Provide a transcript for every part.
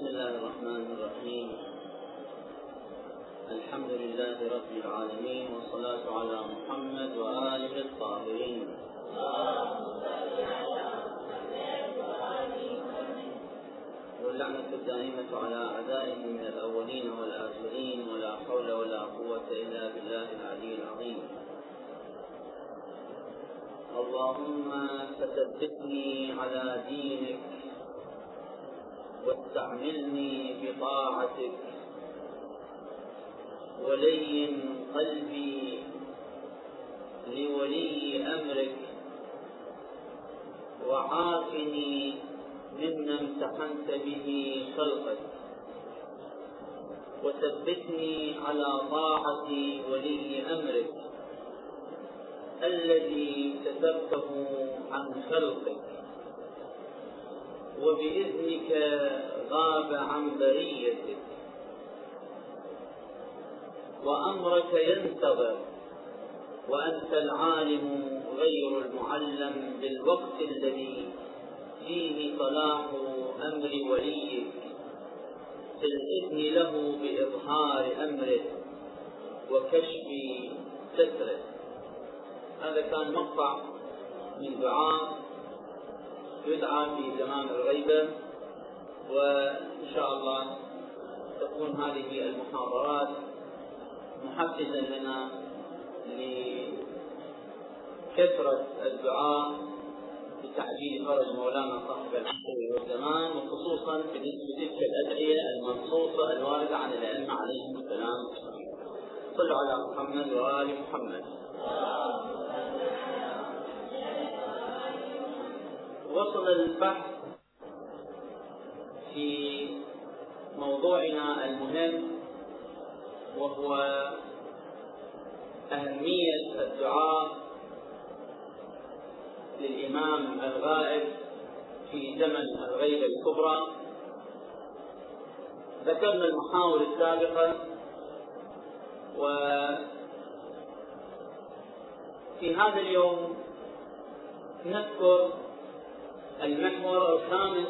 بسم الله الرحمن الرحيم. الحمد لله رب العالمين والصلاة على محمد وآله الطاهرين. واللعنة الدائمة على أعدائهم من الأولين والآخرين ولا حول ولا قوة إلا بالله العلي العظيم. اللهم فثبتني على دينك واستعملني بطاعتك ولين قلبي لولي أمرك وعافني مما امتحنت به خلقك وثبتني على طاعة ولي أمرك الذي كتبته عن خلقك. وبإذنك غاب عن بريتك. وأمرك ينتظر وأنت العالم غير المعلم بالوقت الذي فيه صلاح أمر وليك. في الإذن له بإظهار أمره وكشف ستره هذا كان مقطع من دعاء يدعى في زمان الغيبة وإن شاء الله تكون هذه المحاضرات محفزا لنا لكثرة الدعاء بتعجيل فرج مولانا صاحب العصر والزمان وخصوصا بالنسبة لتلك الأدعية المنصوصة الواردة عن الأئمة عليهم السلام. صلوا على محمد وآل محمد. وصل البحث في موضوعنا المهم وهو أهمية الدعاء للإمام الغائب في زمن الغيبة الكبرى. ذكرنا المحاور السابقة وفي هذا اليوم نذكر المحور الخامس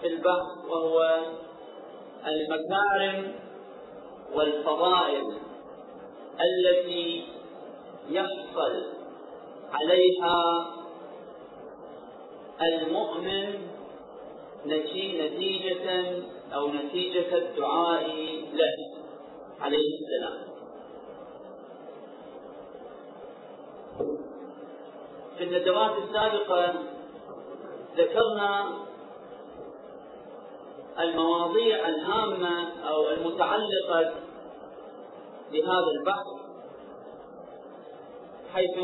في البحث وهو المكارم والفضائل التي يحصل عليها المؤمن نتيجة أو نتيجة الدعاء له عليه السلام. في الندوات السابقة ذكرنا المواضيع الهامة أو المتعلقة بهذا البحث حيث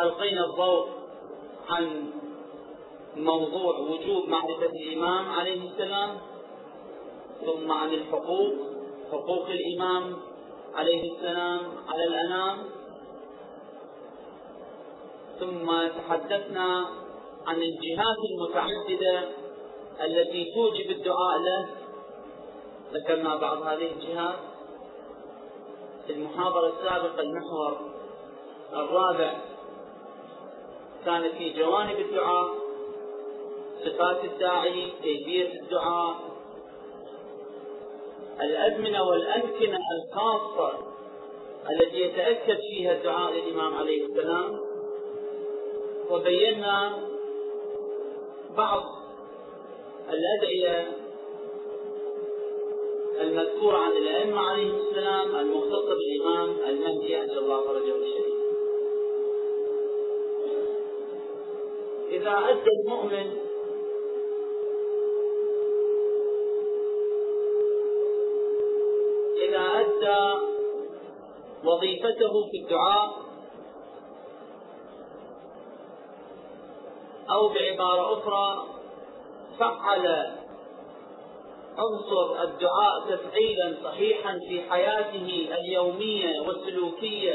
ألقينا الضوء عن موضوع وجوب معرفة الإمام عليه السلام ثم عن الحقوق حقوق الإمام عليه السلام على الأنام ثم تحدثنا عن الجهات المتعددة التي توجب الدعاء له. ذكرنا بعض هذه الجهات. في المحاضرة السابقة المحور الرابع كان في جوانب الدعاء صفات الداعي كيفية الدعاء الأزمنة والأمكنة الخاصة التي يتأكد فيها الدعاء للإمام عليه السلام. وبينا بعض الأدعية المذكورة عن الأئمة عليهم السلام المختصة بالإمام المهدي أجل الله فرجه الشريف. إذا أدى المؤمن إذا أدى وظيفته في الدعاء أو بعبارة أخرى فعل عنصر الدعاء تفعيلا صحيحا في حياته اليومية والسلوكية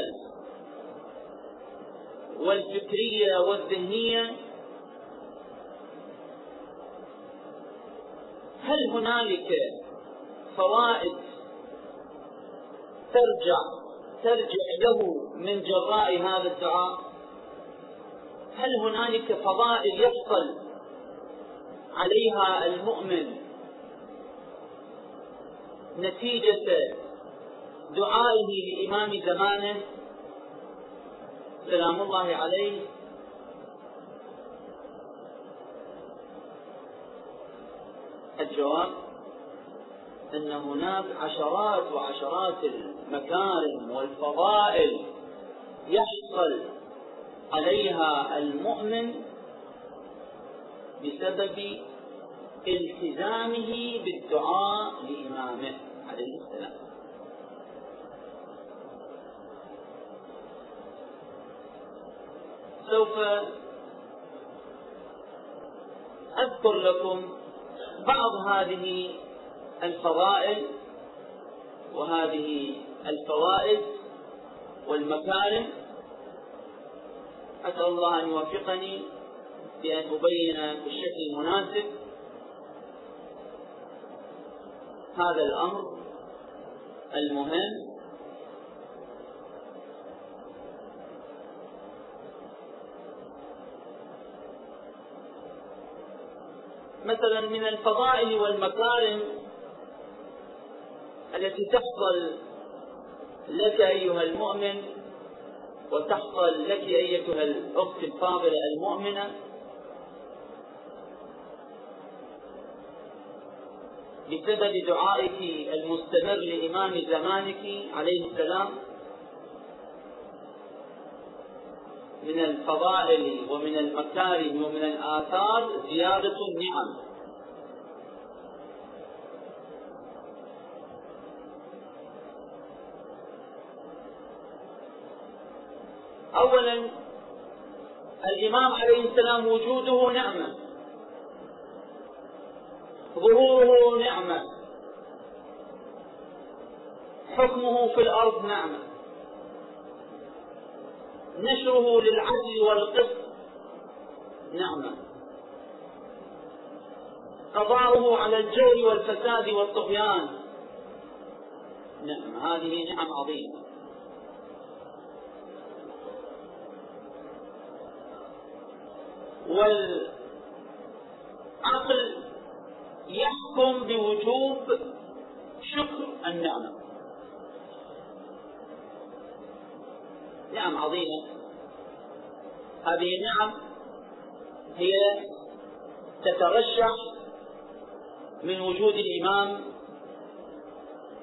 والفكرية والذهنية. هل هنالك فوائد ترجع ترجع له من جراء هذا الدعاء؟ هل هنالك فضائل يحصل عليها المؤمن؟ نتيجة دعائه لإمام زمانه سلام الله عليه. الجواب أن هناك عشرات وعشرات المكارم والفضائل يحصل عليها المؤمن بسبب التزامه بالدعاء لإمامه. عليه السلام سوف أذكر لكم بعض هذه الفضائل وهذه الفوائد والمكارم أسأل الله أن يوفقني بأن أبين بالشكل المناسب. هذا الأمر المهم. مثلا من الفضائل والمكارم التي تحصل لك أيها المؤمن وتحصل لك أيتها الأخت الفاضلة المؤمنة. بسبب دعائك المستمر لإمام زمانك عليه السلام من الفضائل ومن المكارم ومن الآثار زيادة النعم. أولا الإمام عليه السلام وجوده نعمة. ظهوره نعمة. حكمه في الأرض نعمة. نشره للعدل والقسط نعمة. قضاؤه على الجور والفساد والطغيان نعم هذه نعم عظيمة. والعقل يحكم بوجوب شكر النعمة. نعم عظيمة. هذه النعم هي تترشح من وجود الإمام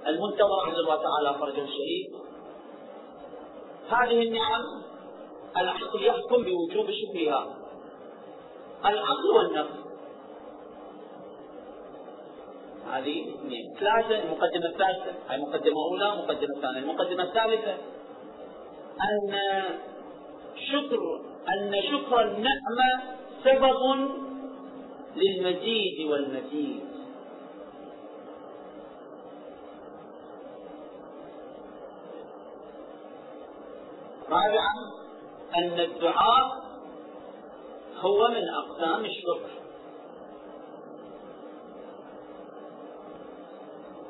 المنتظر عز الله تعالى فرجه الشريف هذه النعم العقل يحكم بوجوب شكرها. العقل والنفس هذه اثنين. ثلاثة المقدمة الثالثة. هاي مقدمة أولى مقدمة ثانية المقدمة الثالثة أن شكر أن شكر النعمة سبب للمزيد والمزيد رابعا أن الدعاء هو من أقسام الشكر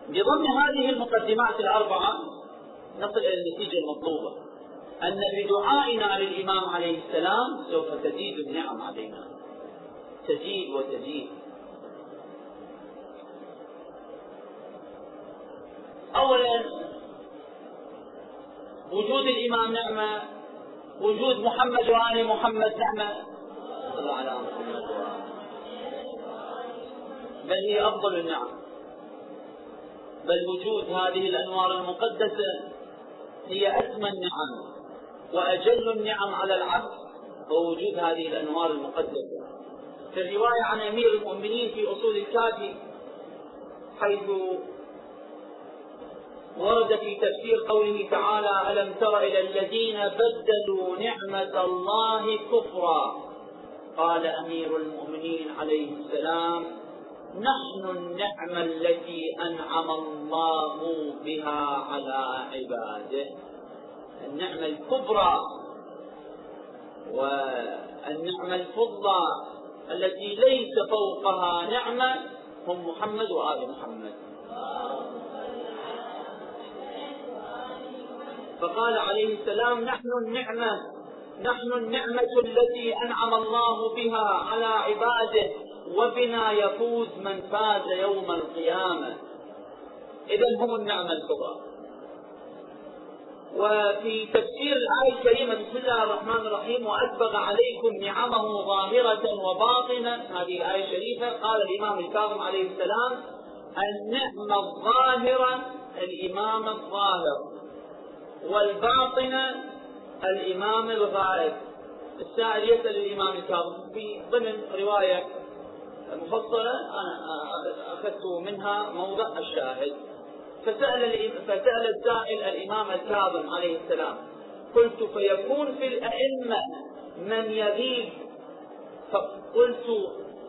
بضمن هذه المقدمات الأربعة نصل إلى النتيجة المطلوبة. أن بدعائنا للإمام عليه السلام سوف تزيد النعم علينا تزيد وتزيد. أولا وجود الإمام نعمة وجود محمد وآل محمد نعمة على بل هي أفضل النعم. بل وجود هذه الأنوار المقدسة هي أسمى النعم وأجل النعم على العبد هو وجود هذه الأنوار المقدسة. في الرواية عن أمير المؤمنين في أصول الكافي حيث ورد في تفسير قوله تعالى ألم تر إلى الذين بدلوا نعمة الله كفرا؟ قال أمير المؤمنين عليه السلام نحن النعمة التي أنعم الله بها على عباده. النعمة الكبرى والنعمة الفضلى التي ليس فوقها نعمة هم محمد وآل محمد. فقال عليه السلام نحن النعمة نحن النعمة التي أنعم الله بها على عباده وبنا يفوز من فاز يوم القيامة. إذا هم النعمة الكبرى. وفي تفسير الآية الكريمة بسم الله الرحمن الرحيم وأسبغ عليكم نعمه ظاهرة وباطنة. هذه الآية الشريفة. قال الإمام الكاظم عليه السلام النعمة الظاهرة الإمام الظاهر والباطنة الإمام الغائب السائل يسأل الإمام الكاظم في ضمن رواية مفصلة أنا أخذت منها موضع الشاهد. فسأل فسأل السائل الإمام الكاظم عليه السلام قلت فيكون في الأئمة من يغيب؟ فقلت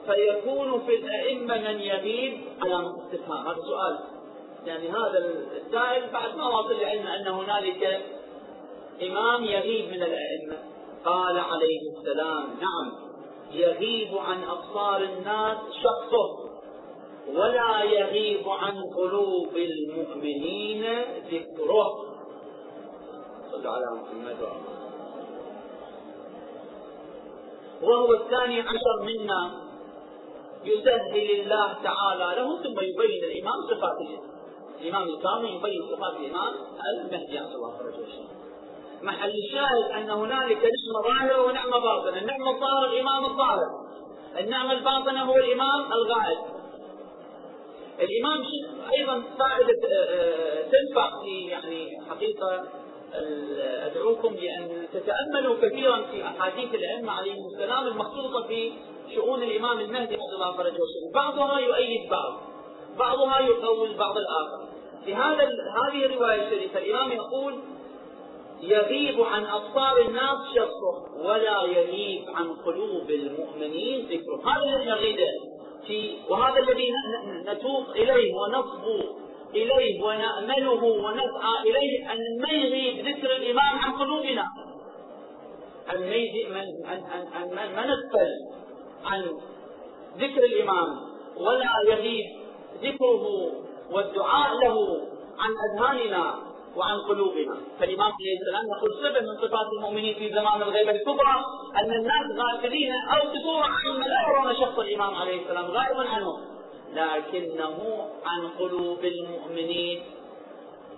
فيكون في الأئمة من يغيب؟ على استفهام. هذا سؤال. يعني هذا السائل بعد ما واصل لعلم أن هنالك إمام يغيب من الأئمة. قال عليه السلام نعم يغيب عن أبصار الناس شخصه ولا يغيب عن قلوب المؤمنين ذكره. صلى على محمد وهو الثاني عشر منا يسهل الله تعالى له ثم يبين الإمام صفات الإمام. الكامل يبين صفات الإمام المهدي عبد الله فرجه محل الشاهد أن هنالك نعمة ظاهرة ونعمة باطنة النعمة الظاهرة الإمام الظاهر. النعمة الباطنة هو الإمام الغائب. الإمام أيضا فائدة آه، آه، تنفع في يعني حقيقة أدعوكم بأن تتأملوا كثيرا في أحاديث الأئمة عليهم السلام المخصوصة في شؤون الإمام المهدي عبد الله فرجه بعضها يؤيد بعض. بعضها يقوي بعض الآخر. في هذا هذه الرواية الشريفة الإمام يقول يغيب عن أبصار الناس شخصه ولا يغيب عن قلوب المؤمنين ذكره. هذا الذي نريده في وهذا الذي نتوق إليه ونصبو إليه ونأمله ونسعى إليه أن ما يغيب ذكر الإمام عن قلوبنا. أن ما نغفل عن ذكر الإمام ولا يغيب ذكره والدعاء له عن أذهاننا. وعن قلوبنا. فالإمام عليه السلام يقول صفة من صفات المؤمنين في زمان الغيبة الكبرى أن الناس غافلين أو بصورة عامة لا يرون شخص الإمام عليه السلام غائبا عنهم لكنه عن قلوب المؤمنين.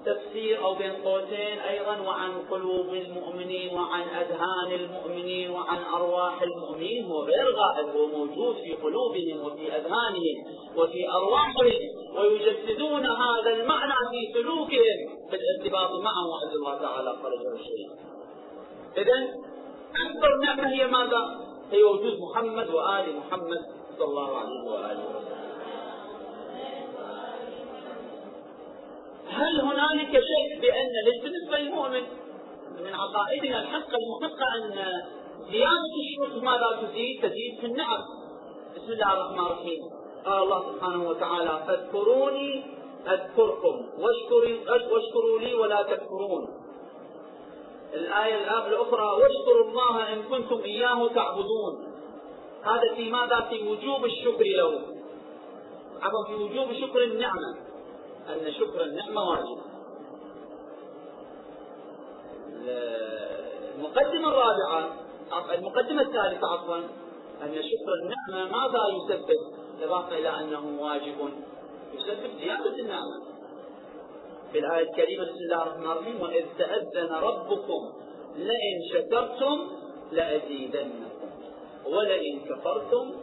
تفسير أو بين قوسين أيضا وعن قلوب المؤمنين وعن أذهان المؤمنين وعن أرواح المؤمنين هو غير غائب هو موجود في قلوبهم وفي أذهانهم وفي أرواحهم ويجسدون هذا المعنى في سلوكهم في الارتباط معه وعز الله تعالى فرجه الشريف إذا أكبر نعمة هي ماذا؟ هي وجود محمد وآل محمد صلى الله عليه وآله وسلم هل هنالك شك بأن بالنسبة للمؤمن من عقائدنا الحقة المحقة أن زيادة الشرك ماذا تزيد؟ تزيد في النعم. بسم الله الرحمن الرحيم. قال الله سبحانه وتعالى: فاذكروني أذكركم واشكروا لي ولا تكفرون. الآية الأخرى: واشكروا الله إن كنتم إياه تعبدون. هذا في ماذا؟ في وجوب الشكر له. عفوا في وجوب شكر النعمة. أن شكر النعمة واجب. المقدمة الرابعة المقدمة الثالثة عفوا أن شكر النعمة ماذا يسبب؟ إضافة إلى أنه واجب يسبب زيادة النعمة. في الآية الكريمة بسم الله الرحمن الرحيم وإذ تأذن ربكم لئن شكرتم لأزيدنكم ولئن كفرتم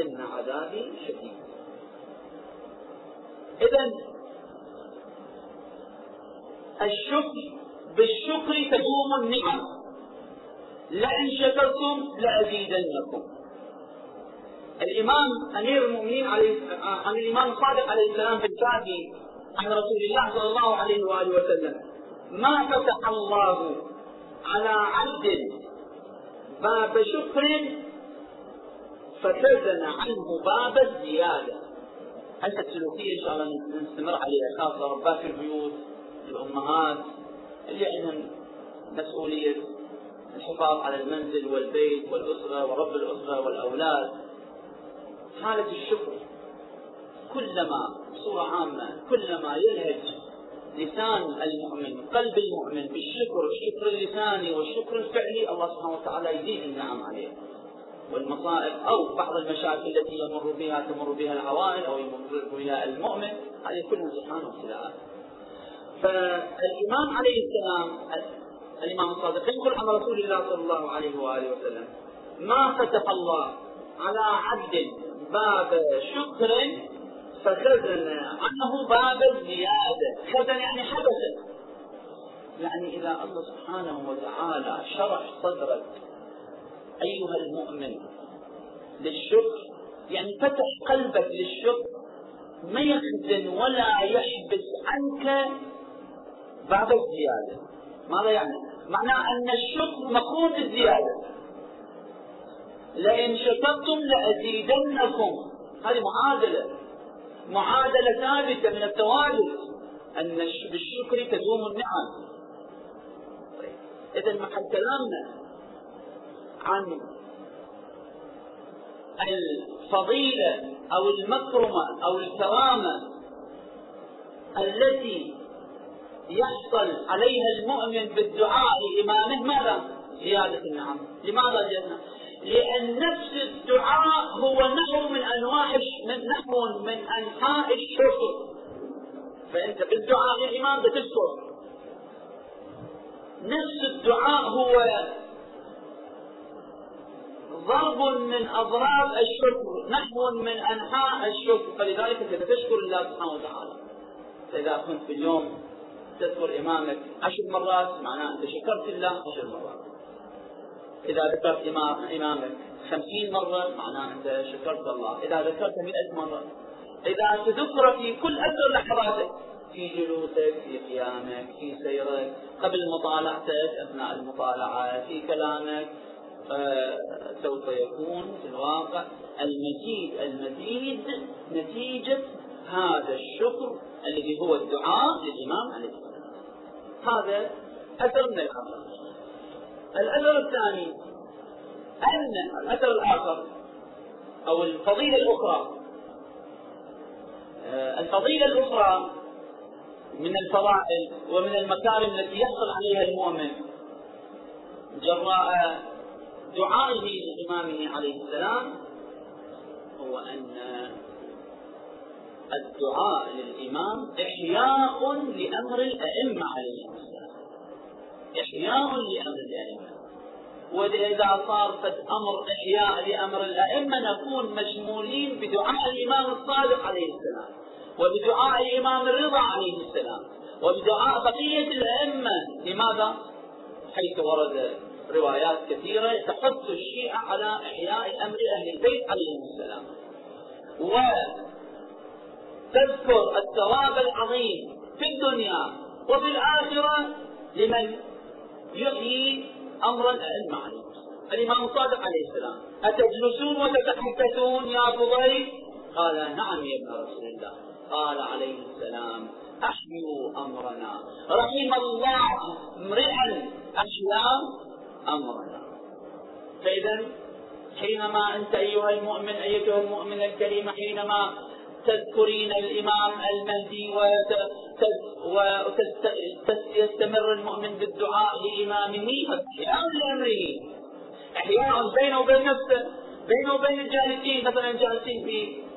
إن عذابي شديد. إذا الشكر بالشكر تدوم النعم. لئن شكرتم لأزيدنكم. الإمام أمير المؤمنين عليه عن الإمام الصادق عليه السلام في الكافي عن رسول الله صلى الله عليه وآله وسلم. ما فتح الله على عبد باب شكر فتزن عنه باب الزيادة. هذه السلوكية إن شاء الله نستمر عليها؟ خاصة ربات البيوت. الأمهات اللي عندهم مسؤولية الحفاظ على المنزل والبيت والأسرة ورب الأسرة والأولاد. حالة الشكر كلما بصورة عامة كلما يلهج لسان المؤمن قلب المؤمن بالشكر الشكر اللساني والشكر الفعلي الله سبحانه وتعالى يزيد النعم عليه. والمصائب أو بعض المشاكل التي يمر بها تمر بها العوائل أو يمر بها المؤمن هذه كلها سبحانه ابتلاءات فالإمام عليه السلام الإمام الصادق ينقل عن رسول الله صلى الله عليه وآله وسلم ما فتح الله على عبد باب شكر فخزن عنه باب الزيادة خزن يعني حدث. يعني إذا الله سبحانه وتعالى شرح صدرك أيها المؤمن للشكر يعني فتح قلبك للشكر ما يخزن ولا يحبس عنك بعد الزيادة. ماذا يعني؟ معناه أن الشكر مقرون بالزيادة لئن شكرتم لأزيدنكم. هذه معادلة. معادلة ثابتة من الثوابت أن بالشكر تدوم النعم. طيب. إذا محل كلامنا عن الفضيلة أو المكرمة أو الكرامة التي يحصل عليها المؤمن بالدعاء لإمامه. ماذا؟ زيادة النعم. لماذا زيادة لأن نفس الدعاء هو نحو من أنواع من نحو من أنحاء الشكر. فأنت بالدعاء للإمام بتشكر. نفس الدعاء هو ضرب من أضراب الشكر نحو من أنحاء الشكر. فلذلك أنت تشكر الله سبحانه وتعالى فإذا كنت في اليوم تذكر إمامك عشر مرات معناه أنت شكرت الله عشر مرات. إذا ذكرت إمامك خمسين مرة معناه أنت شكرت الله إذا ذكرت مئة مرة إذا تذكر في كل أكثر لحظاتك في جلوسك في قيامك في سيرك قبل مطالعتك أثناء المطالعة في كلامك سوف يكون في الواقع المزيد المزيد نتيجة هذا الشكر الذي هو الدعاء للإمام عليه السلام. هذا أثر من الأثر الأثر الثاني أن الأثر الآخر أو الفضيلة الأخرى آه، الفضيلة الأخرى من الفضائل ومن المكارم التي يحصل عليها المؤمن جراء دعائه لإمامه عليه السلام هو أن الدعاء للإمام إحياء لأمر الأئمة عليهم السلام. إحياء لأمر الأئمة. وإذا صار أمر إحياء لأمر الأئمة نكون مشمولين بدعاء الإمام الصادق عليه السلام وبدعاء الإمام الرضا عليه السلام وبدعاء بقية الأئمة. لماذا؟ حيث ورد روايات كثيرة تحث الشيعة على إحياء أمر أهل البيت عليهم السلام. وتذكر الثواب العظيم في الدنيا وفي الآخرة لمن يحيي أمر الأئمة عليهم الإمام الصادق عليه السلام أتجلسون وتتحدثون يا فضيل؟ قال نعم يا ابن رسول الله. قال عليه السلام أحيوا أمرنا. رحم الله امرئا أحيا أمرنا. فإذا حينما أنت أيها المؤمن أيتها المؤمنة الكريمة حينما تذكرين الإمام المهدي ويستمر المؤمن بالدعاء لإمامه إحياء لأمره إحياء بينه وبين نفسه بينه وبين الجالسين مثلا جالسين في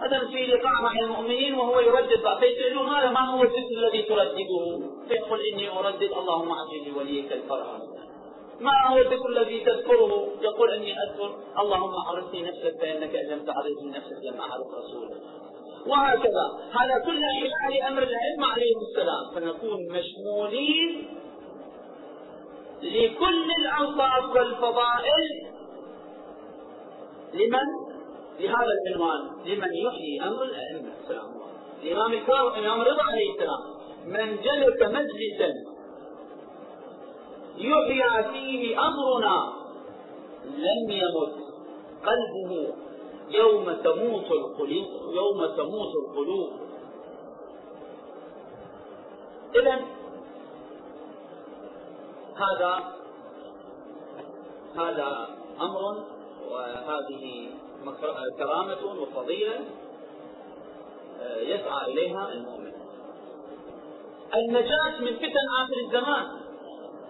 مثلا في لقاء مع المؤمنين وهو يردد. فيسألون هذا ما هو الذكر الذي تردده؟ فيقول إني أردد. اللهم أعطني وليك الفرح. ما هو الذكر الذي تذكره. يقول أني أذكر. اللهم عرفني نفسك فإنك ان لم تعرفني نفسك لم أعرف رسولك. وهكذا. هذا كله إشعاع لامر الائمه عليهم السلام. فنكون مشمولين لكل الأوصاف والفضائل. لمن؟ لهذا العنوان. لمن يحيي أمر الأئمة. السلام الإمام الكاظم الامام رضا عليه السلام. من جلس مجلسا يحيى فيه أمرنا. لم يمت قلبه يوم تموت القلوب يوم تموت القلوب. إذا هذا هذا أمر وهذه كرامة وفضيلة آه، يسعى إليها المؤمن. النجاة من فتن آخر الزمان.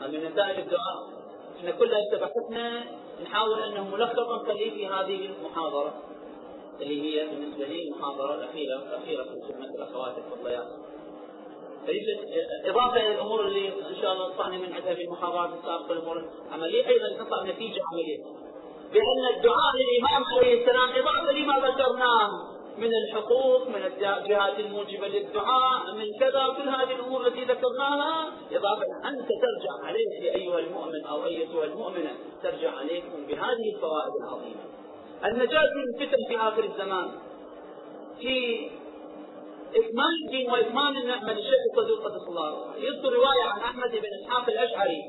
من نتائج الدعاء إحنا كلها بحثنا نحاول أنه ملخصا نخليه في هذه المحاضرة اللي هي بالنسبة لي المحاضرة الأخيرة الأخيرة في خدمة الأخوات الفضليات. فيوجد إضافة إلى الأمور اللي إن شاء الله نطلع من عندها في المحاضرات السابقة الأمور العملية أيضا نطلع نتيجة عملية. بأن الدعاء للإمام عليه السلام إضافة لما ذكرناه من الحقوق من الجهات الموجبة للدعاء من كذا كل هذه الأمور التي ذكرناها إضافة أنت ترجع عليك يا أيها المؤمن أو أيتها المؤمنة ترجع عليكم بهذه الفوائد العظيمة. النجاة من الفتن في آخر الزمان في إكمال الدين وإكمال النعمة للشيخ الصدوق قدس الله يذكر رواية عن أحمد بن إسحاق الأشعري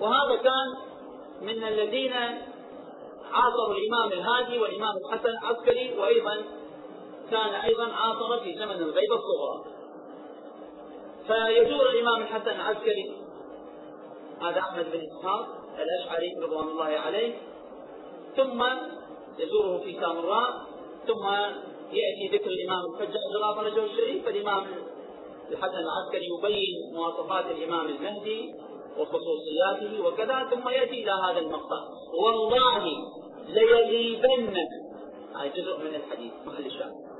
وهذا كان من الذين عاصروا الإمام الهادي والإمام الحسن العسكري وأيضا كان أيضا عاصر في زمن الغيبة الصغرى. فيزور الإمام الحسن العسكري هذا أحمد بن إسحاق الأشعري رضوان الله عليه. ثم يزوره في سامراء. ثم يأتي ذكر الإمام الحجة غلاف رجل الشريف. فالإمام الحسن العسكري يبين مواصفات الإمام المهدي وخصوصياته وكذا. ثم يأتي إلى هذا المقطع. والله ليغيبن. هذا جزء من الحديث. محل الشاهد.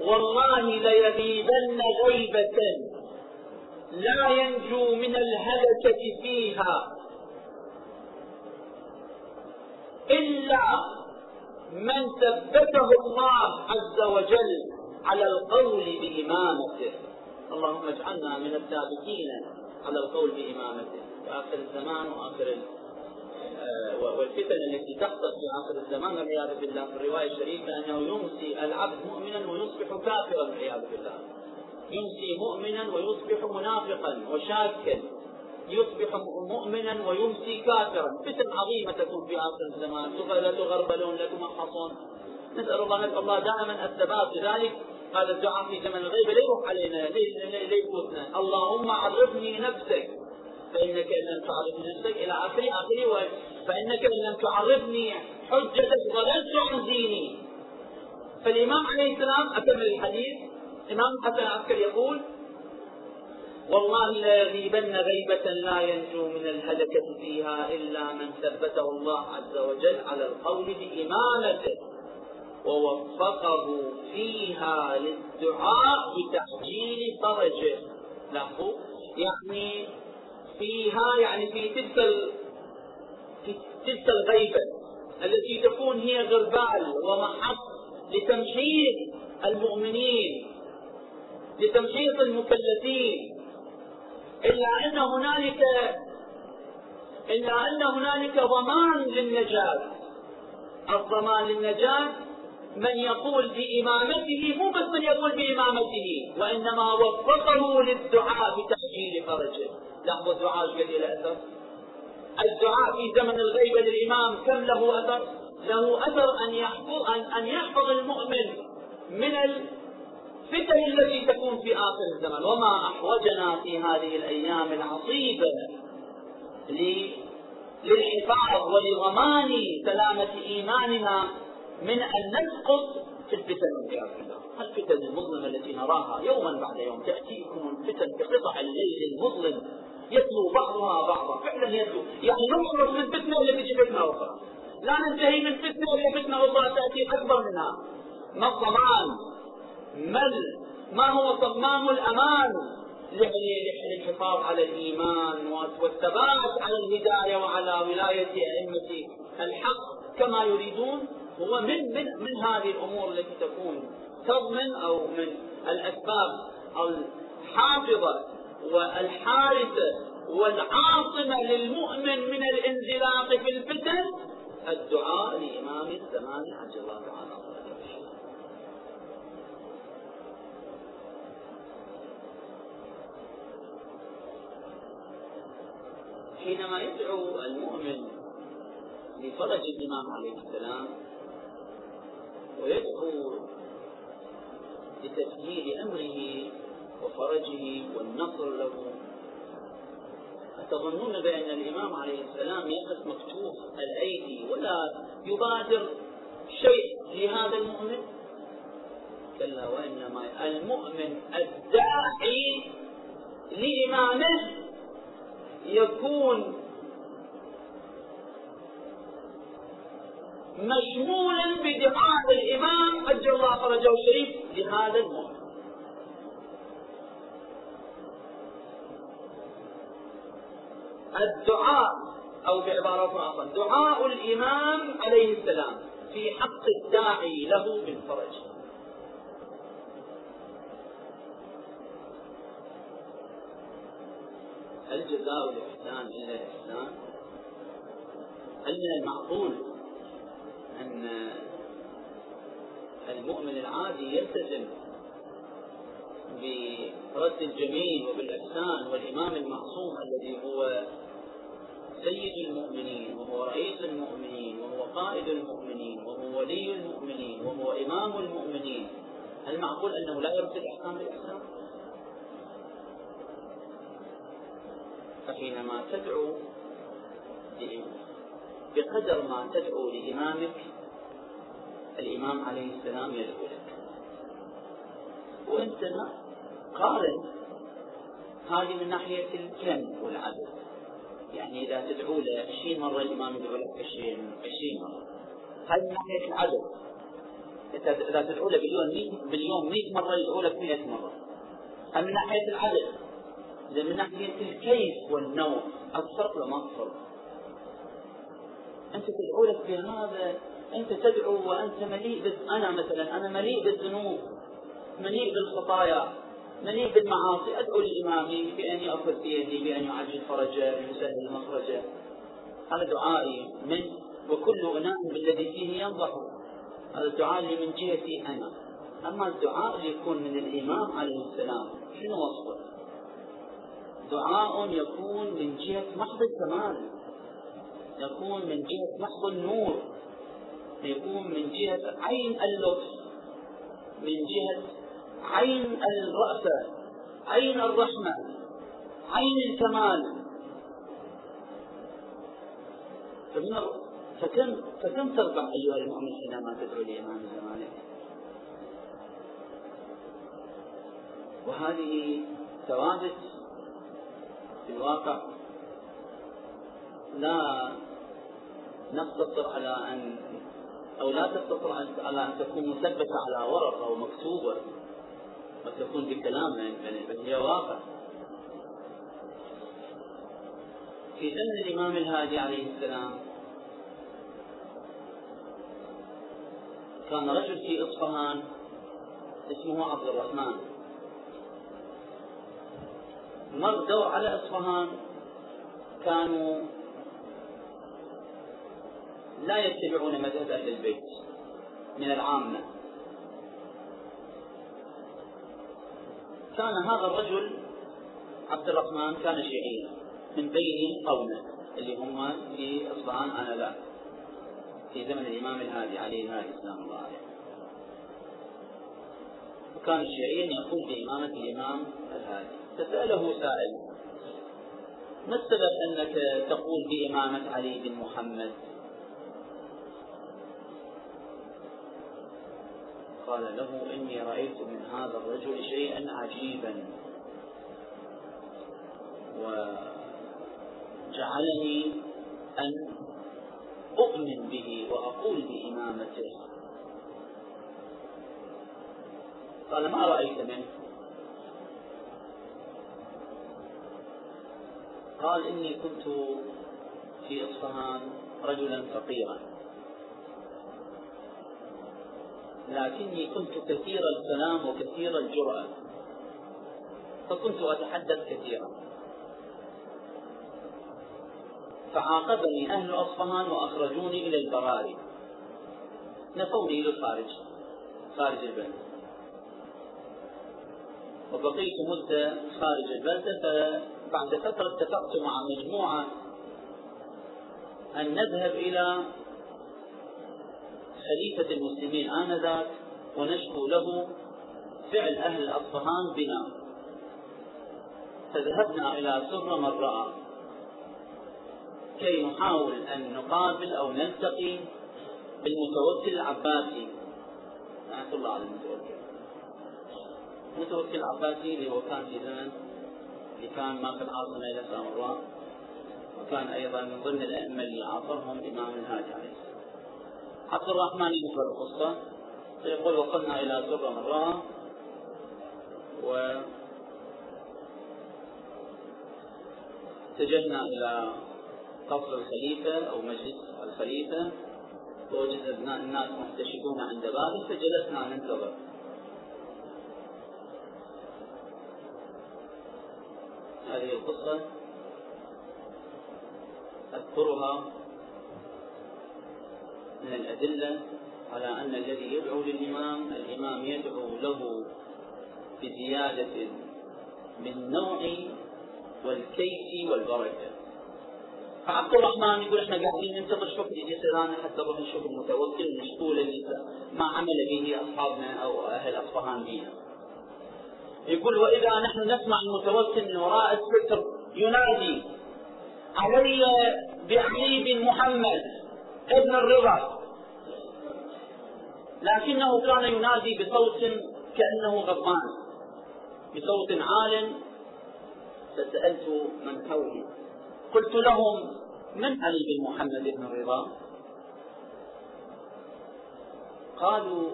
والله ليغيبن غيبة لا ينجو من الهلكة فيها. إلا من ثبته الله عز وجل على القول بإمامته. اللهم اجعلنا من الثابتين على القول بإمامته. في آخر الزمان وآخر آه، والفتن التي تحصل في آخر الزمان والعياذ بالله في الرواية الشريفة أنه يمسي العبد مؤمنا ويصبح كافرا والعياذ بالله. يمسي مؤمنا ويصبح منافقا وشاكا. يصبح مؤمنا ويمسي كافرا. فتن عظيمة تكون في آخر الزمان. لا تغربلون لا تمحصون. نسأل الله نسأل الله دائما الثبات لذلك هذا الدعاء في زمن الغيبة لا يروح علينا لا يفوتنا. اللهم عرفني نفسك. فإنك إن لم تعرفني نفسك إلى آخره آخره فإنك إن لم تعرفني حجتك ضللت عن ديني فالإمام عليه السلام أكمل الحديث. إمام حسن العسكري يقول والله لا يغيبن غيبة لا ينجو من الهلكة فيها إلا من ثبته الله عز وجل على القول بإمامته ووفقه فيها للدعاء بتعجيل فرجه. لاحظوا يعني فيها يعني في تلك في تلك الغيبة التي تكون هي غربال ومحط لتمحيص المؤمنين لتمحيص المكلفين. إلا أن هنالك إلا أن هنالك ضمان للنجاة. الضمان للنجاة من يقول بإمامته مو بس من يقول بإمامته وإنما وفقه للدعاء بتسجيل فرجه. الدعاء إيش قد له أثر؟ الدعاء في زمن الغيبه للإمام كم له أثر؟ له أثر أن يحفظ أن يحفظ المؤمن من الفتن التي تكون في آخر الزمن وما أحوجنا في هذه الأيام العصيبة للحفاظ ولضمان سلامة إيماننا من أن نسقط في الفتن والعياذ الفتن المظلمة التي نراها يوما بعد يوم تأتيكم الفتن كقطع الليل المظلم يتلو بعضها بعضا. فعلا يتلو يعني نخلص من فتنة التي تجي فتنة أخرى؟ لا ننتهي من فتنة إلى فتنة أخرى تأتي أكبر منها. ما الضمان؟ ما ما هو ضمان الأمان؟ للحفاظ على الإيمان والثبات على الهداية وعلى ولاية أئمة الحق كما يريدون. هو من من من هذه الأمور التي تكون تضمن أو من الأسباب الحافظة والحارسة والعاصمة للمؤمن من الانزلاق في الفتن الدعاء لإمام الزمان عجل الله تعالى. حينما يدعو المؤمن لفرج الإمام عليه السلام ويدعو لتسهيل أمره وفرجه والنصر له. أتظنون بأن الإمام عليه السلام يقف مكتوف الأيدي ولا يبادر شيء لهذا المؤمن؟ كلا وإنما المؤمن الداعي لإمامه يكون مشمولا بدعاء الإمام أجل الله فرجه الشريف لهذا المؤمن. الدعاء أو بعبارة أخرى دعاء الإمام عليه السلام في حق الداعي له بالفرج هل جزاء الإحسان إلا الإحسان؟ هل من المعقول أن المؤمن العادي يلتزم برد الجميل وبالإحسان والإمام المعصوم الذي هو سيد المؤمنين وهو رئيس المؤمنين وهو قائد المؤمنين وهو ولي المؤمنين وهو إمام المؤمنين. هل معقول أنه لا يرد الإحسان بالإحسان؟ فحينما تدعو بقدر ما تدعو لإمامك الإمام عليه السلام يدعو لك. وأنت قارن هذه من ناحية الكم والعدد يعني إذا تدعو له 20 مرة الإمام يدعو لك 20 20 مرة. هذه من ناحية العدد إذا تدعو له باليوم 100 باليوم 100 مرة يدعو لك 100 مرة. هذه من ناحية العدد؟ إذا من ناحية الكيف والنوع ولا ما الفرق؟ أنت تدعو لك بهذا أنت تدعو وأنت مليء بس أنا مثلا أنا مليء بالذنوب مليء بالخطايا. مليء بالمعاصي أدعو لإمامي بأن يأخذ بيدي بأن يعجل فرجه يسهل مخرجه. هذا دعائي من وكل إناء بالذي فيه ينضح. هذا الدعاء اللي من جهتي أنا. أما الدعاء اللي يكون من الإمام عليه السلام شنو وصفه؟ دعاء يكون من جهة محض الكمال يكون من جهة محض النور. يكون من جهة عين اللطف. من جهة عين الرأفة عين الرحمة عين الكمال. فمن فكم فكم تربح أيها المؤمن حينما تدعو لإمام زمانك؟ وهذه ثوابت في الواقع. لا نقتصر على أن أو لا تقتصر على أن تكون مثبتة على ورق أو مكتوبة. وتكون بكلام بل هي واقع. في زمن الإمام الهادي عليه السلام كان رجل في إصفهان اسمه عبد الرحمن. مر دور على إصفهان كانوا لا يتبعون مذهب أهل البيت من العامة. كان هذا الرجل عبد الرحمن كان شيعيا من بين قومه اللي هم في اصفهان انذاك في زمن الإمام الهادي عليه الهادي السلام الله عليه وكان الشيعيين يقول بإمامة الإمام الهادي. فسأله سائل ما السبب أنك تقول بإمامة علي بن محمد؟ قال له إني رأيت من هذا الرجل شيئا عجيبا. وجعلني أن أؤمن به وأقول بإمامته. قال ما رأيت منه؟ قال إني كنت في إصفهان رجلا فقيرا. لكني كنت كثير الكلام وكثير الجرأة. فكنت أتحدث كثيرا. فعاقبني أهل أصفهان وأخرجوني إلى البراري. نفوني إلى الخارج خارج البلد. وبقيت مدة خارج البلدة فبعد فترة اتفقت مع مجموعة أن نذهب إلى خليفة المسلمين آنذاك ونشكو له فعل أهل أصفهان بنا. فذهبنا إلى سر من رأى كي نحاول أن نقابل أو نلتقي بالمتوكل العباسي. رحمة الله على المتوكل. المتوكل العباسي اللي هو كان في زمن اللي كان ما في العاصمة إلى سامراء وكان أيضا من ضمن الأئمة اللي عاصرهم الإمام الهادي عليه السلام. عبد الرحمن يذكر القصة فيقول وصلنا إلى سرة مرة و اتجهنا إلى قصر الخليفة أو مجلس الخليفة. ووجدنا الناس محتشدون عند بابه فجلسنا ننتظر. هذه القصة. أذكرها من الأدلة على أن الذي يدعو للإمام الإمام يدعو له بزيادة من نوع والكيف والبركة فعبد الرحمن يقول إحنا قاعدين ننتظر شوف يجي سيرانا حتى نروح نشوف المتوكل اللي ما عمل به أصحابنا أو أهل أصفهان بنا. يقول وإذا نحن نسمع المتوكل من وراء الستر ينادي علي بعلي بن محمد ابن الرضا لكنه كان ينادي بصوت كأنه غضبان. بصوت عال. فسألت من حولي. قلت لهم من علي بن محمد بن الرضا قالوا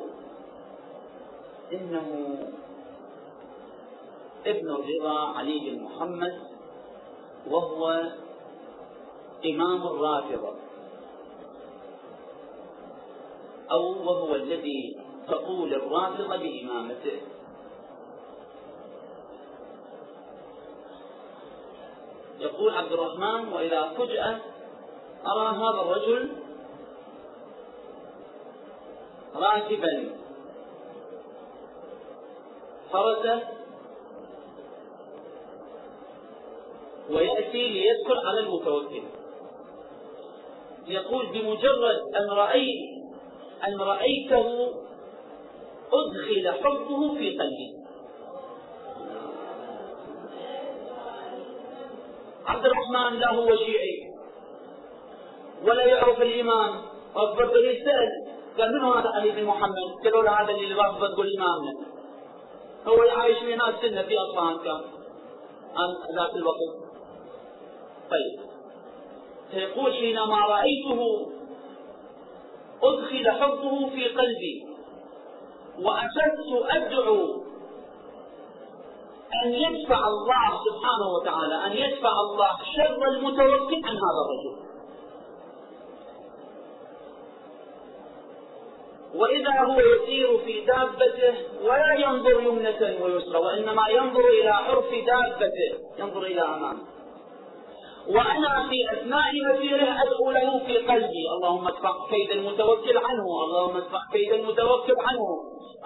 إنه ابن الرضا علي بن محمد وهو إمام الرافضة. أو وهو الذي تقول الرافضه بإمامته. يقول عبد الرحمن وإذا فجأة أرى هذا الرجل راكبا. فرسه ويأتي ليدخل على المتوكل. يقول بمجرد أن رأيت أن رأيته أدخل حبه في قلبي. عبد الرحمن لا هو شيعي ولا يعرف الإمام رفض يسأل قال من هذا علي بن محمد؟ قالوا له هذا اللي رفض إمامنا هو يعيش في ناس سنة في أصفهان كان. ذاك الوقت. طيب. فيقول حينما رأيته أدخل حبه في قلبي. وأخذت أدعو أن يدفع الله سبحانه وتعالى أن يدفع الله شر المتوكل عن هذا الرجل. وإذا هو يسير في دابته ولا ينظر يمنة ويسرى وإنما ينظر إلى عرف دابته ينظر إلى أمامه. وأنا في أثناء مسيره أدعو له في قلبي. اللهم ادفع كيد المتوكل عنه. اللهم ادفع كيد المتوكل عنه.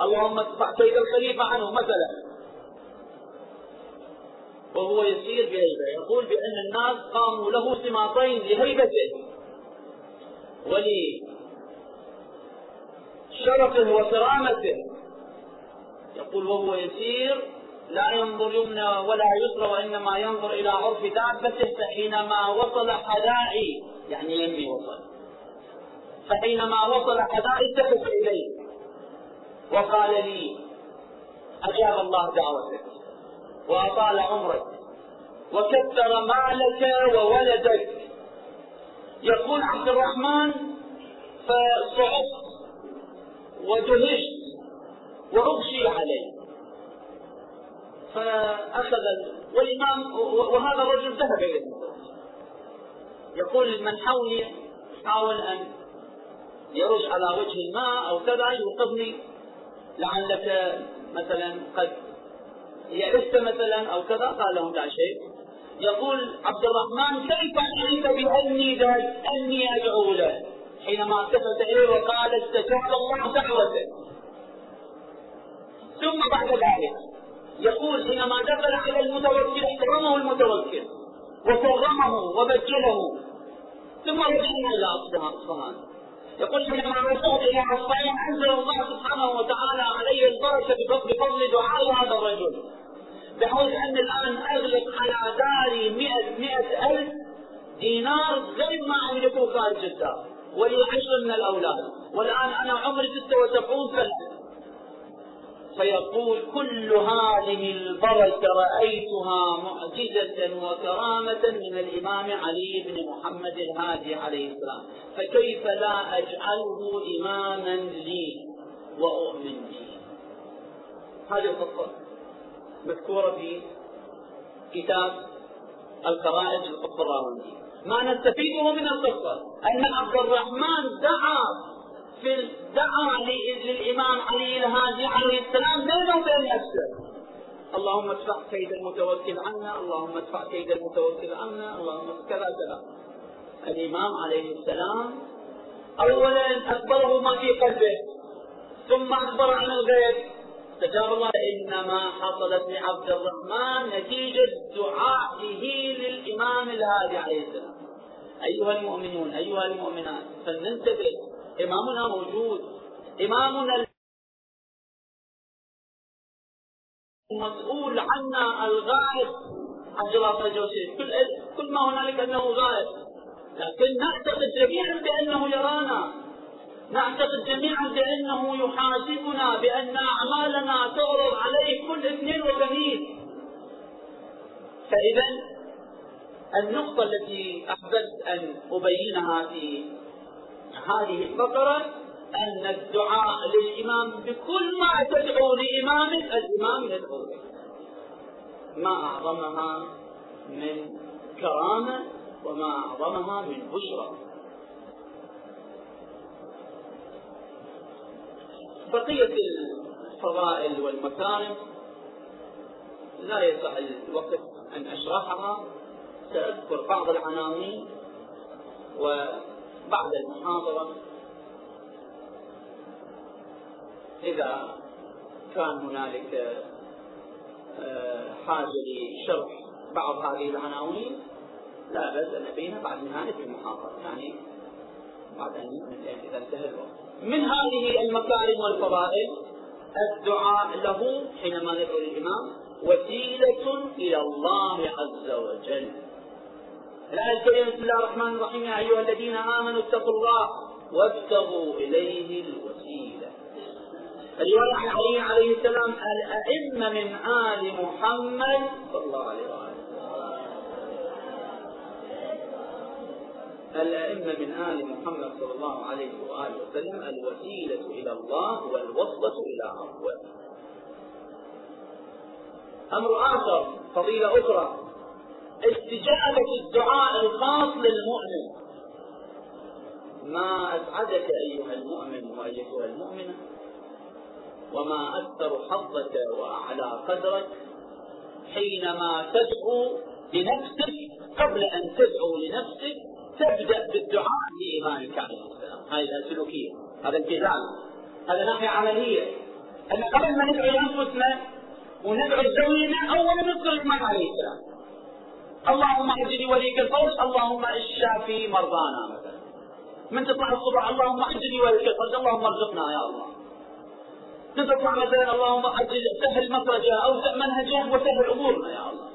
اللهم ادفع كيد الخليفة عنه مثلا. وهو يسير بهيبة. يقول بأن الناس قاموا له سماطين لهيبته. ولشرفه وكرامته. يقول وهو يسير لا ينظر يمنى ولا يسرى وإنما ينظر إلى عرف دابته فحينما وصل حدائي يعني يمي وصل. فحينما وصل حدائي التفت إليه. وقال لي أجاب الله دعوتك وأطال عمرك وكثر مالك وولدك. يقول عبد الرحمن فصعدت ودهشت وأغشي عليه. فأخذ والإمام وهذا الرجل ذهب إليه. يقول من حولي حاول أن يرش على وجه الماء أو كذا يوقفني لعلك مثلا قد يئست مثلا أو كذا قال لهم لا شيء. يقول عبد الرحمن كيف علمت بأني أني أدعو له. حينما التفت إليه وقال استجاب الله دعوته. ثم بعد ذلك يقول حينما دخل على المتوكل احترمه المتوكل وكرمه وبجله ثم رجعنا إلى اصفهان يقول حينما وصلت إلى اصفهان أنزل الله سبحانه وتعالى علي البركة بفضل دعاء هذا الرجل. بحيث أن الآن أغلق على داري مئة, مئة ألف دينار غير ما أملكه خارج الدار ولي عشر من الأولاد. والآن أنا عمري 76 سنة. فيقول كل هذه البركة رأيتها معجزة وكرامة من الإمام علي بن محمد الهادي عليه السلام. فكيف لا أجعله إماما لي وأؤمن به؟ هذه القصة مذكورة في كتاب للقطب الراوندي ما نستفيده من القصة أن عبد الرحمن دعا في دعا للإمام علي الهادي عليه السلام بينه وبين نفسه اللهم ادفع كيد المتوكل عنا اللهم ادفع كيد المتوكل عنا اللهم كذا كذا الإمام عليه السلام أولا أخبره ما في قلبه ثم أخبر عن الغيب استجاب الله إنما حصلت لعبد الرحمن نتيجة دعائه للإمام الهادي عليه السلام۔ أيها المؤمنون أيها المؤمنات فلننتبه إمامنا موجود. إمامنا المسؤول عنا الغائب. عبد الله فرجه كل كل ما هنالك أنه غائب. لكن نعتقد جميعا بأنه يرانا. نعتقد جميعا بأنه يحاسبنا بأن أعمالنا تعرض عليه كل اثنين وخميس فاذا النقطة التي أحببت أن أبينها في هذه الفقرة أن الدعاء للإمام بكل ما تدعو لإمامك الإمام يدعو ما أعظمها من كرامة وما أعظمها من بشرى. بقية الفضائل والمكارم لا يسع الوقت أن أشرحها. سأذكر بعض العناوين و بعد المحاضرة. إذا كان هنالك آه، حاجة لشرح بعض هذه العناوين لا بأس أن أبينها بعد نهاية المحاضرة. يعني بعد أن إذا انتهى الوقت. من هذه المكارم والفضائل الدعاء له حينما ندعو الإمام وسيلة إلى الله عز وجل. الآية الكريمة بسم الله الرحمن الرحيم. يا أيها الذين آمنوا اتقوا الله وابتغوا إليه الوسيلة. الرواية عن علي عليه السلام الأئمة من آل محمد صلى الله عليه وآله الأئمة من آل محمد صلى الله عليه وآله وسلم الوسيلة إلى الله والوصلة إلى ربه. أمر آخر فضيلة أخرى. استجابة الدعاء الخاص للمؤمن. ما أسعدك أيها المؤمن وأيتها المؤمنة وما أكثر حظك وأعلى قدرك حينما تدعو لنفسك قبل أن تدعو لنفسك تبدأ بالدعاء لإيمانك عليه السلام هذه السلوكية. هذا امتثال هذا ناحية عملية. أن قبل ما ندعو لأنفسنا وندعو لزوجنا أولا نذكر الإيمان عليه السلام. اللهم اهدني وليك الفوز اللهم اشفي مرضانا. من تطلع الصبح اللهم اهدني وليك الفوز اللهم ارزقنا يا الله. من تطلع مثلا اللهم أجل سهل مخرجه أو منهجه وسهل امورنا يا الله.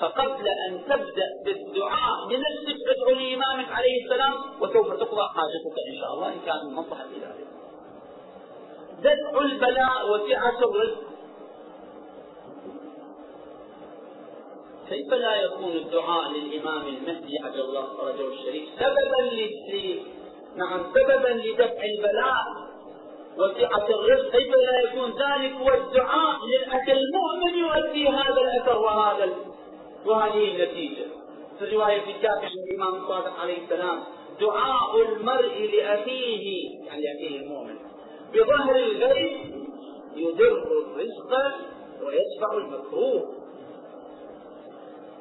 فقبل أن تبدأ بالدعاء لنفسك ادعو لإمامك عليه السلام وسوف تقضى حاجتك إن شاء الله إن كان من مصلحة ذلك. دفع البلاء وسعه الرزق كيف لا يكون الدعاء للإمام المهدي عجل الله فرجه الشريف؟ سببا نعم سببا لدفع البلاء وسعة الرزق. كيف لا يكون ذلك؟ والدعاء للأخ المؤمن يؤدي هذا الأثر وهذا وهذه النتيجة. في الرواية في كافح الإمام الصادق عليه السلام دعاء المرء لأخيه يعني لأخيه المؤمن بظهر الغيب يدر الرزق ويدفع المكروه.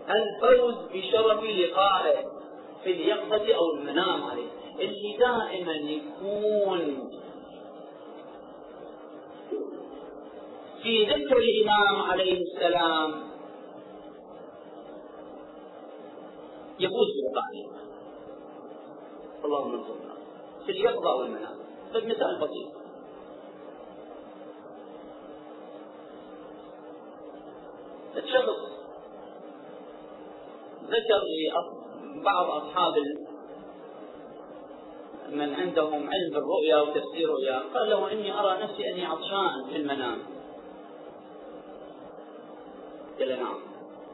الفوز بشرف لقائه في اليقظة أو المنام عليه اللي دائما يكون في ذكر الإمام عليه السلام يفوز بلقائه اللهم انصرنا. في اليقظة أو المنام فالمثال بسيط. الشخص ذكر لبعض أصحاب من عندهم علم بالرؤيا وتفسير رؤيا قال له إني أرى نفسي أني عطشان في المنام. قال نعم.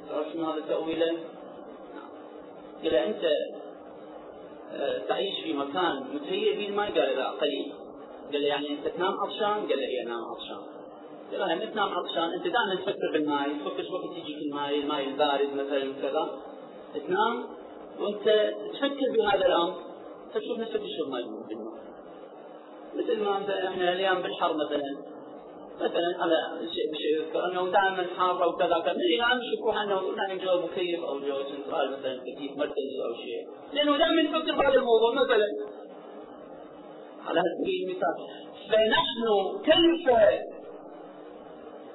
تعرف شنو هذا تأويله؟ نعم. قال أنت آه، تعيش في مكان متهيئ به الماء قال لا قليل. قال يعني أنت تنام عطشان؟ قال له إي أنام عطشان. قال له تنام عطشان؟ أنت دائما تفكر بالماء تفكر شو وقت يجيك الماء الماء البارد مثلا وكذا تنام وأنت تفكر بهذا الأمر تشوف نفسك تشرب ماء بالماء مثل ما مثلا إحنا اليوم بالحر مثلا مثلا على شيء بشيء يذكر أنه دائما حار أو كذا كذا. الان نشوف انه نعم جو مكيف أو جو سنترال مثلا تكييف مركزي أو شيء. لأنه دائما نفكر بهذا الموضوع مثلا. على سبيل المثال فنحن كيف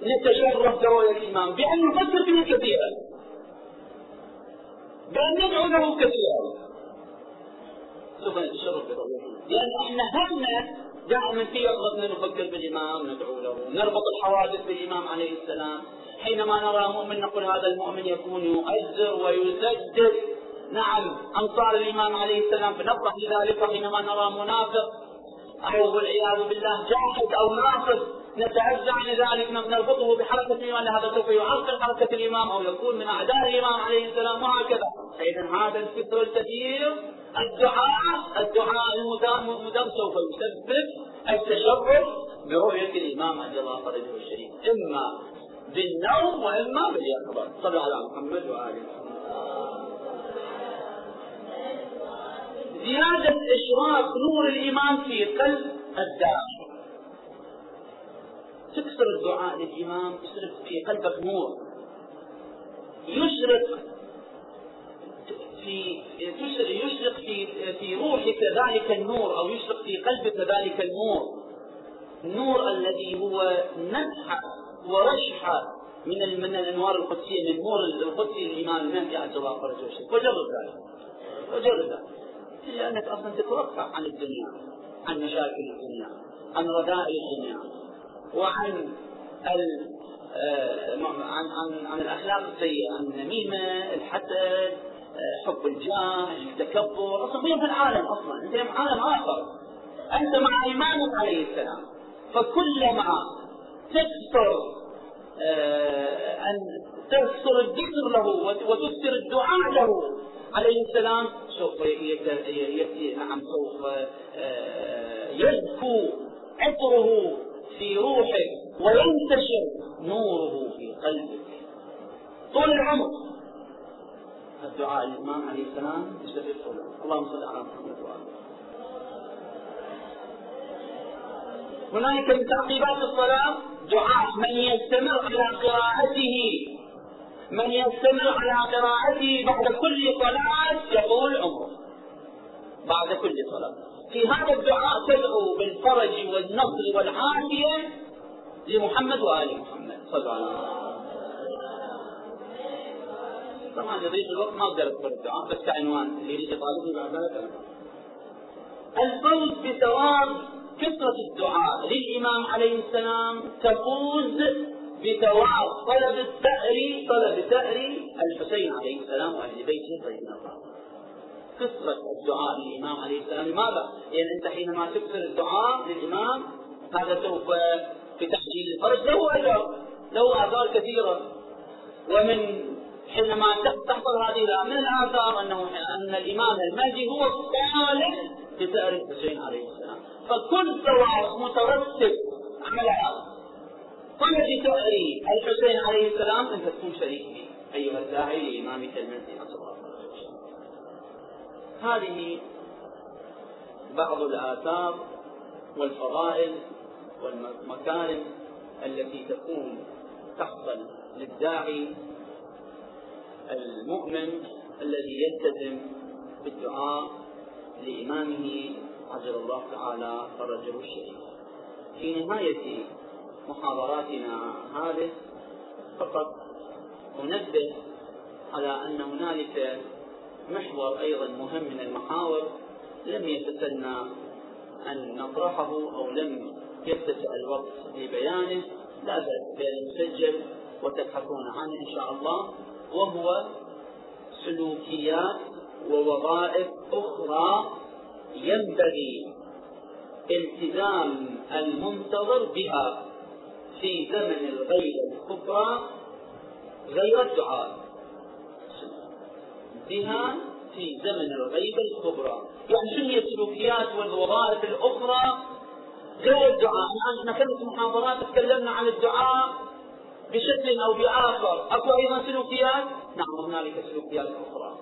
نتشرف برؤية الإمام بأن نفكر فيه كثيرا. بأن ندعو له كثيرا. سوف نتشرف لأن إحنا همنا دائما في يرغبنا نفكر بالإمام ندعو له. نربط الحوادث بالإمام عليه السلام. حينما نرى مؤمن نقول هذا المؤمن يكون يؤزر ويسدد نعم أنصار الإمام عليه السلام. فنفرح لذلك حينما نرى منافق. أو والعياذ بالله جاحد أو ناقص نتعزى عن ذلك نربطه بحركة الإمام هذا سوف يعرقل حركة الإمام أو يكون من أعداء الإمام عليه السلام. وهكذا فإذا هذا الفكر الكثير الدعاء الدعاء المدام سوف يسبب التشرف برؤية الإمام عجل الله فرجه الشريف إما بالنوم وإما باليقظة صلى على محمد وآله زيادة إشراق نور الإيمان في قلب الداعي. تكسر الدعاء للإمام يشرق في قلبك نور. يشرق في يشرق في في روحك ذلك النور أو يشرق في قلبك ذلك النور. النور الذي هو نزحه ورشحه من من الأنوار القدسية من النور القدسي للامام المهدي عز الله فرجه وجرب ذلك. وجرب ذلك. لأنك أصلا تتوقع عن الدنيا عن مشاكل الدنيا عن رذائل الدنيا وعن آه، عن عن عن الأخلاق السيئة النميمة الحسد. حب الجاه التكبر أصلا في العالم أصلا أنت في عالم آخر. أنت مع إيمانك عليه السلام. فكلما تكثر آه أن تكثر الذكر له وتكثر الدعاء له عليه السلام سوف نعم سوف آه يزكو عطره في روحك وينتشر نوره في قلبك طول العمر. الدعاء الإمام عليه السلام يستفيد اللهم صل على محمد وآله. هنالك من تعقيبات الصلاة دعاء من يستمر على قراءته من يستمر على قراءته بعد كل صلاة يطول عمره. بعد كل صلاة. في هذا الدعاء تدعو بالفرج والنصر والعافية لمحمد وآل محمد. صلى الله عليه وسلم طبعا يضيق الوقت ما أقدر أذكر الدعاء بس كعنوان اللي يريد يطالبني بعد ذلك. الفوز بثواب كثرة الدعاء للإمام عليه السلام تفوز بثواب طلب الثأر طلب ثأر الحسين عليه السلام وأهل بيته رضي الله كثرة الدعاء للإمام عليه السلام لماذا؟ لأن أنت حينما تكثر الدعاء للإمام هذا سوف في تحجيل الفرج. له أثر له آثار كثيرة. ومن حينما تحصل هذه من الآثار أنه أن الإمام المهدي هو الصالح لثأر الحسين عليه السلام. فكل ثواب مترتب على طلب ثأر الحسين عليه السلام أنت تكون شريك فيه أيها الداعي لإمامك المهدي صلى الله هذه بعض الآثار والفضائل والمكارم التي تكون تحصل للداعي المؤمن الذي يلتزم بالدعاء لإمامه عجل الله تعالى فرجه الشريف. في نهاية محاضراتنا هذه فقط أنبه على أن هنالك محور أيضا مهم من المحاور لم يتسنى أن نطرحه أو لم يتسع الوقت لبيانه. لا بأس بأن يسجل وتبحثون عنه إن شاء الله. وهو سلوكيات ووظائف أخرى ينبغي التزام المنتظر بها في زمن الغيبة الكبرى غير الدعاء. بها في زمن الغيبة الكبرى. يعني شو هي السلوكيات والوظائف الأخرى؟ غير الدعاء. الآن إحنا كم محاضرات تكلمنا عن الدعاء بشكل أو بآخر. أكو أيضا سلوكيات نعم هنالك سلوكيات أخرى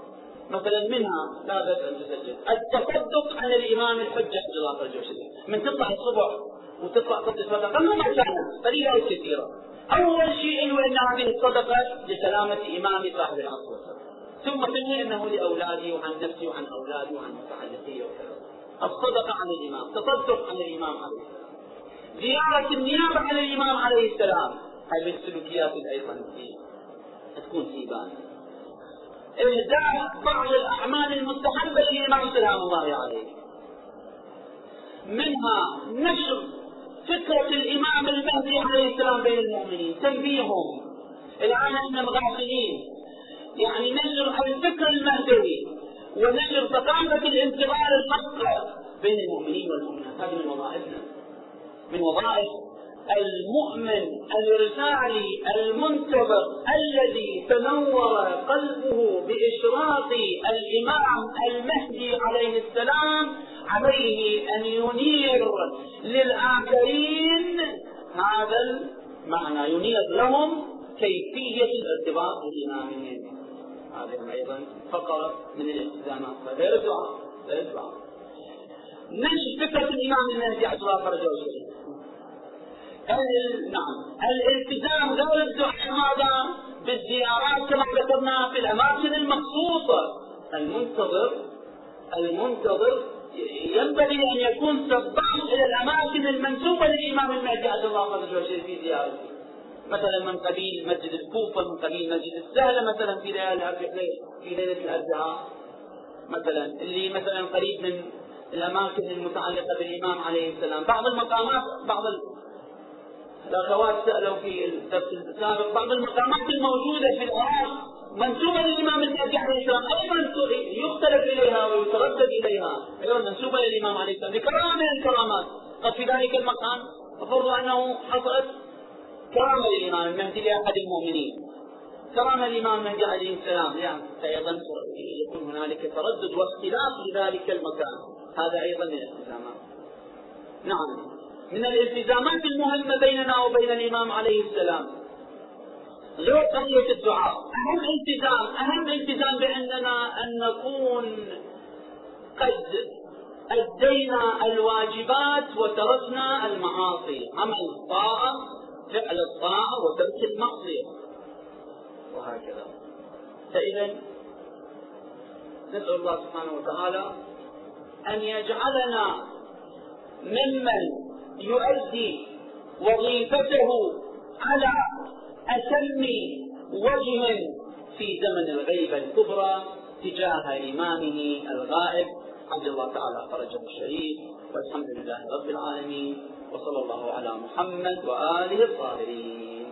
مثلا منها لا بأس أن تسجل. التصدق عن الإمام الحجة الله الجوشري من تطلع الصبح وتطلع تعطي صدقة ما كانت قليلة أو كثيرة. أول شيء إنه أن هذه الصدقة لسلامة إمام صاحب العصر. ثم تنوي أنه لأولادي وعن نفسي وعن أولادي وعن متعلقي وكذا. الصدقة عن الإمام تصدق عن الإمام عليه. السلام زيارة النيابة عن الإمام عليه السلام. هذه من السلوكيات أيضا تكون في بالنا إهداء بعض الأعمال المستحبة للإمام سلام الله عليه. منها نشر فكرة الإمام المهدي عليه السلام بين المؤمنين تنبيههم. الآن إحنا مغافلين يعني نشر الفكر المهدوي ونشر ثقافة الانتظار الحق بين المؤمنين والمؤمنات. هذه من وظائفنا. من وظائف المؤمن الرسالي المنتظر الذي تنور قلبه بإشراق الإمام المهدي عليه السلام عليه أن ينير للآخرين هذا المعنى. ينير لهم كيفية الارتباط بإمامهم. هذه أيضا فقرة من الالتزامات غير الدعاء غير الدعاء. نشر فكرة الإمام المهدي عبد الله فرج نعم. الالتزام غير الدعاء ماذا؟ بالزيارات كما ذكرنا في الأماكن المخصوصة. المنتظر المنتظر ينبغي أن يكون سباق إلى الأماكن المنسوبة للإمام المهدي عبد الله فرج في زيارته. مثلا من قبيل مسجد الكوفة من قبيل مسجد السهلة مثلا في ليله في ليله الاربعاء مثلا اللي مثلا قريب من الأماكن المتعلقة بالإمام عليه السلام. بعض المقامات بعض الأخوات سألوا في الدرس السابق بعض المقامات الموجودة في العراق منسوبة للإمام المهدي عليه السلام أيضا يختلف إليها ويتردد إليها. أيضا منسوبة للإمام عليه السلام. لكرامه من الكرامات. قد في ذلك المقام افرض أنه حصلت كرامة الإمام المهدي لأحد المؤمنين. كرامة الإمام المهدي عليه السلام. يعني أيضا يكون هنالك تردد واختلاف لذلك المكان هذا أيضا من الالتزامات نعم. من الالتزامات المهمة بيننا وبين الإمام عليه السلام. غير قضية الدعاء. أهم التزام أهم التزام بأننا أن نكون قد أدينا الواجبات وتركنا المعاصي. عمل الطاعة فعل الطاعة وترك المعصية. وهكذا. فإذا نسأل الله سبحانه وتعالى أن يجعلنا ممن يؤدي وظيفته على أتم وجه في زمن الغيبة الكبرى تجاه إمامه الغائب. عبد الله تعالى فرجه الشريف. والحمد لله رب العالمين. وصلى الله على محمد وآله الطاهرين.